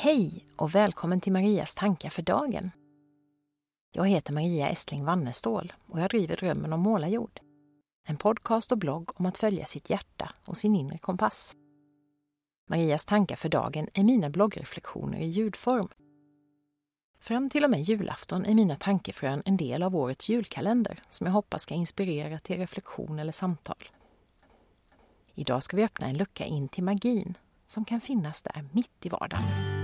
Hej och välkommen till Marias tankar för dagen. Jag heter Maria Estling Wannestål och jag driver Drömmen om målarjord. En podcast och blogg om att följa sitt hjärta och sin inre kompass. Marias tankar för dagen är mina bloggreflektioner i ljudform. Fram till och med julafton är mina tankefrön en del av årets julkalender som jag hoppas ska inspirera till reflektion eller samtal. Idag ska vi öppna en lucka in till magin som kan finnas där mitt i vardagen.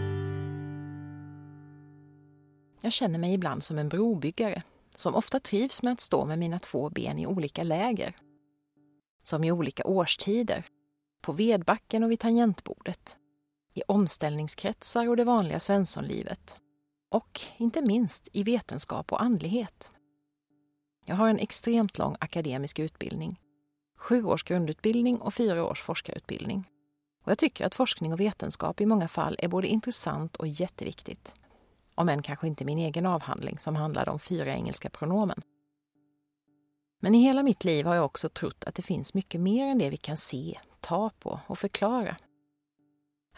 Jag känner mig ibland som en brobyggare som ofta trivs med att stå med mina två ben i olika läger. Som i olika årstider, på vedbacken och vid tangentbordet, i omställningskretsar och det vanliga svenssonlivet och inte minst i vetenskap och andlighet. Jag har en extremt lång akademisk utbildning, sju års grundutbildning och fyra års forskarutbildning. Och jag tycker att forskning och vetenskap i många fall är både intressant och jätteviktigt. Om än kanske inte min egen avhandling som handlade om fyra engelska pronomen. Men i hela mitt liv har jag också trott att det finns mycket mer än det vi kan se, ta på och förklara.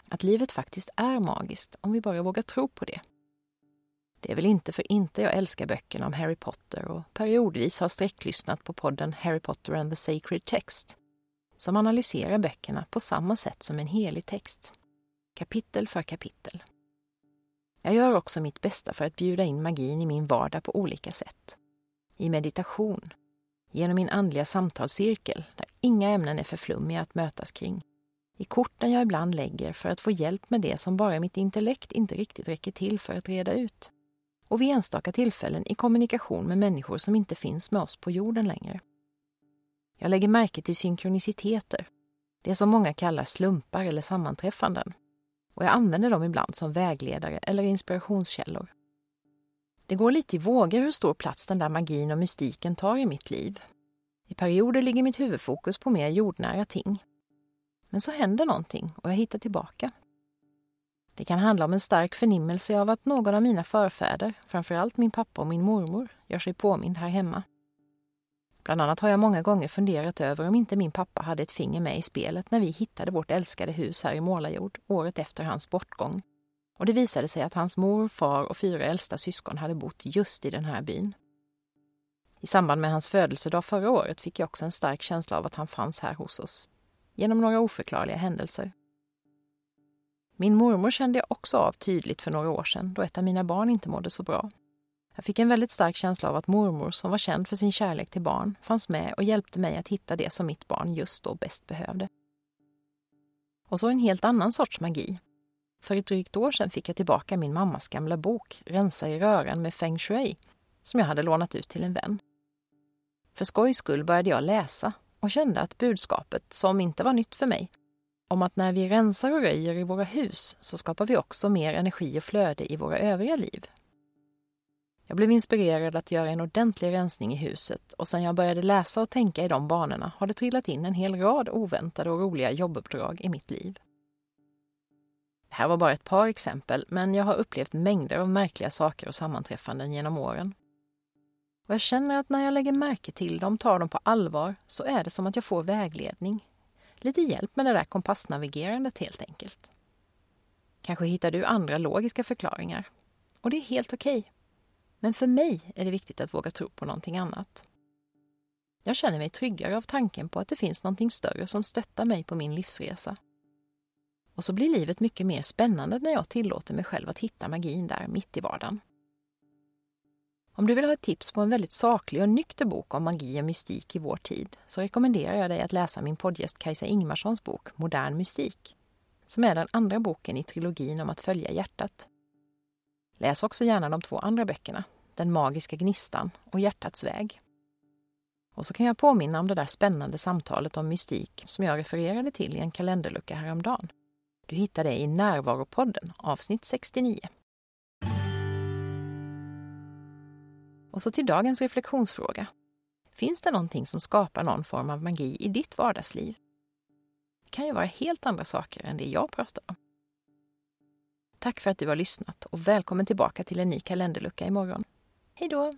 Att livet faktiskt är magiskt om vi bara vågar tro på det. Det är väl inte för inte jag älskar böckerna om Harry Potter och periodvis har sträcklyssnat på podden Harry Potter and the Sacred Text som analyserar böckerna på samma sätt som en helig text, kapitel för kapitel. Jag gör också mitt bästa för att bjuda in magin i min vardag på olika sätt. I meditation, genom min andliga samtalscirkel där inga ämnen är för flummiga att mötas kring, i korten jag ibland lägger för att få hjälp med det som bara mitt intellekt inte riktigt räcker till för att reda ut, och vid enstaka tillfällen i kommunikation med människor som inte finns med oss på jorden längre. Jag lägger märke till synkroniciteter, det som många kallar slumpar eller sammanträffanden. Och jag använder dem ibland som vägledare eller inspirationskällor. Det går lite i vågor hur stor plats den där magin och mystiken tar i mitt liv. I perioder ligger mitt huvudfokus på mer jordnära ting. Men så händer någonting och jag hittar tillbaka. Det kan handla om en stark förnimmelse av att någon av mina förfäder, framförallt min pappa och min mormor, gör sig påmind här hemma. Bland annat har jag många gånger funderat över om inte min pappa hade ett finger med i spelet när vi hittade vårt älskade hus här i Målarjord året efter hans bortgång. Och det visade sig att hans mor, far och fyra äldsta syskon hade bott just i den här byn. I samband med hans födelsedag förra året fick jag också en stark känsla av att han fanns här hos oss. Genom några oförklarliga händelser. Min mormor kände jag också av tydligt för några år sedan då ett av mina barn inte mådde så bra. Jag fick en väldigt stark känsla av att mormor, som var känd för sin kärlek till barn, fanns med och hjälpte mig att hitta det som mitt barn just då bäst behövde. Och så en helt annan sorts magi. För ett drygt år sedan fick jag tillbaka min mammas gamla bok Rensa i rören med feng shui, som jag hade lånat ut till en vän. För skojs skull började jag läsa och kände att budskapet, som inte var nytt för mig, om att när vi rensar och röjer i våra hus så skapar vi också mer energi och flöde i våra övriga liv, jag blev inspirerad att göra en ordentlig rensning i huset och sen jag började läsa och tänka i de banorna har det trillat in en hel rad oväntade och roliga jobbuppdrag i mitt liv. Det här var bara ett par exempel, men jag har upplevt mängder av märkliga saker och sammanträffanden genom åren. Och jag känner att när jag lägger märke till dem, tar dem på allvar, så är det som att jag får vägledning. Lite hjälp med det där kompassnavigerandet helt enkelt. Kanske hittar du andra logiska förklaringar. Och det är helt okej. Okay. Men för mig är det viktigt att våga tro på någonting annat. Jag känner mig tryggare av tanken på att det finns någonting större som stöttar mig på min livsresa. Och så blir livet mycket mer spännande när jag tillåter mig själv att hitta magin där mitt i vardagen. Om du vill ha ett tips på en väldigt saklig och nykter bok om magi och mystik i vår tid så rekommenderar jag dig att läsa min poddgäst Kajsa Ingmarssons bok Modern mystik, som är den andra boken i trilogin om att följa hjärtat. Läs också gärna de två andra böckerna, Den magiska gnistan och Hjärtats väg. Och så kan jag påminna om det där spännande samtalet om mystik som jag refererade till i en kalenderlucka häromdagen. Du hittar det i Närvaropodden, avsnitt 69. Och så till dagens reflektionsfråga. Finns det någonting som skapar någon form av magi i ditt vardagsliv? Det kan ju vara helt andra saker än det jag pratar om. Tack för att du har lyssnat och välkommen tillbaka till en ny kalenderlucka imorgon. Hej då!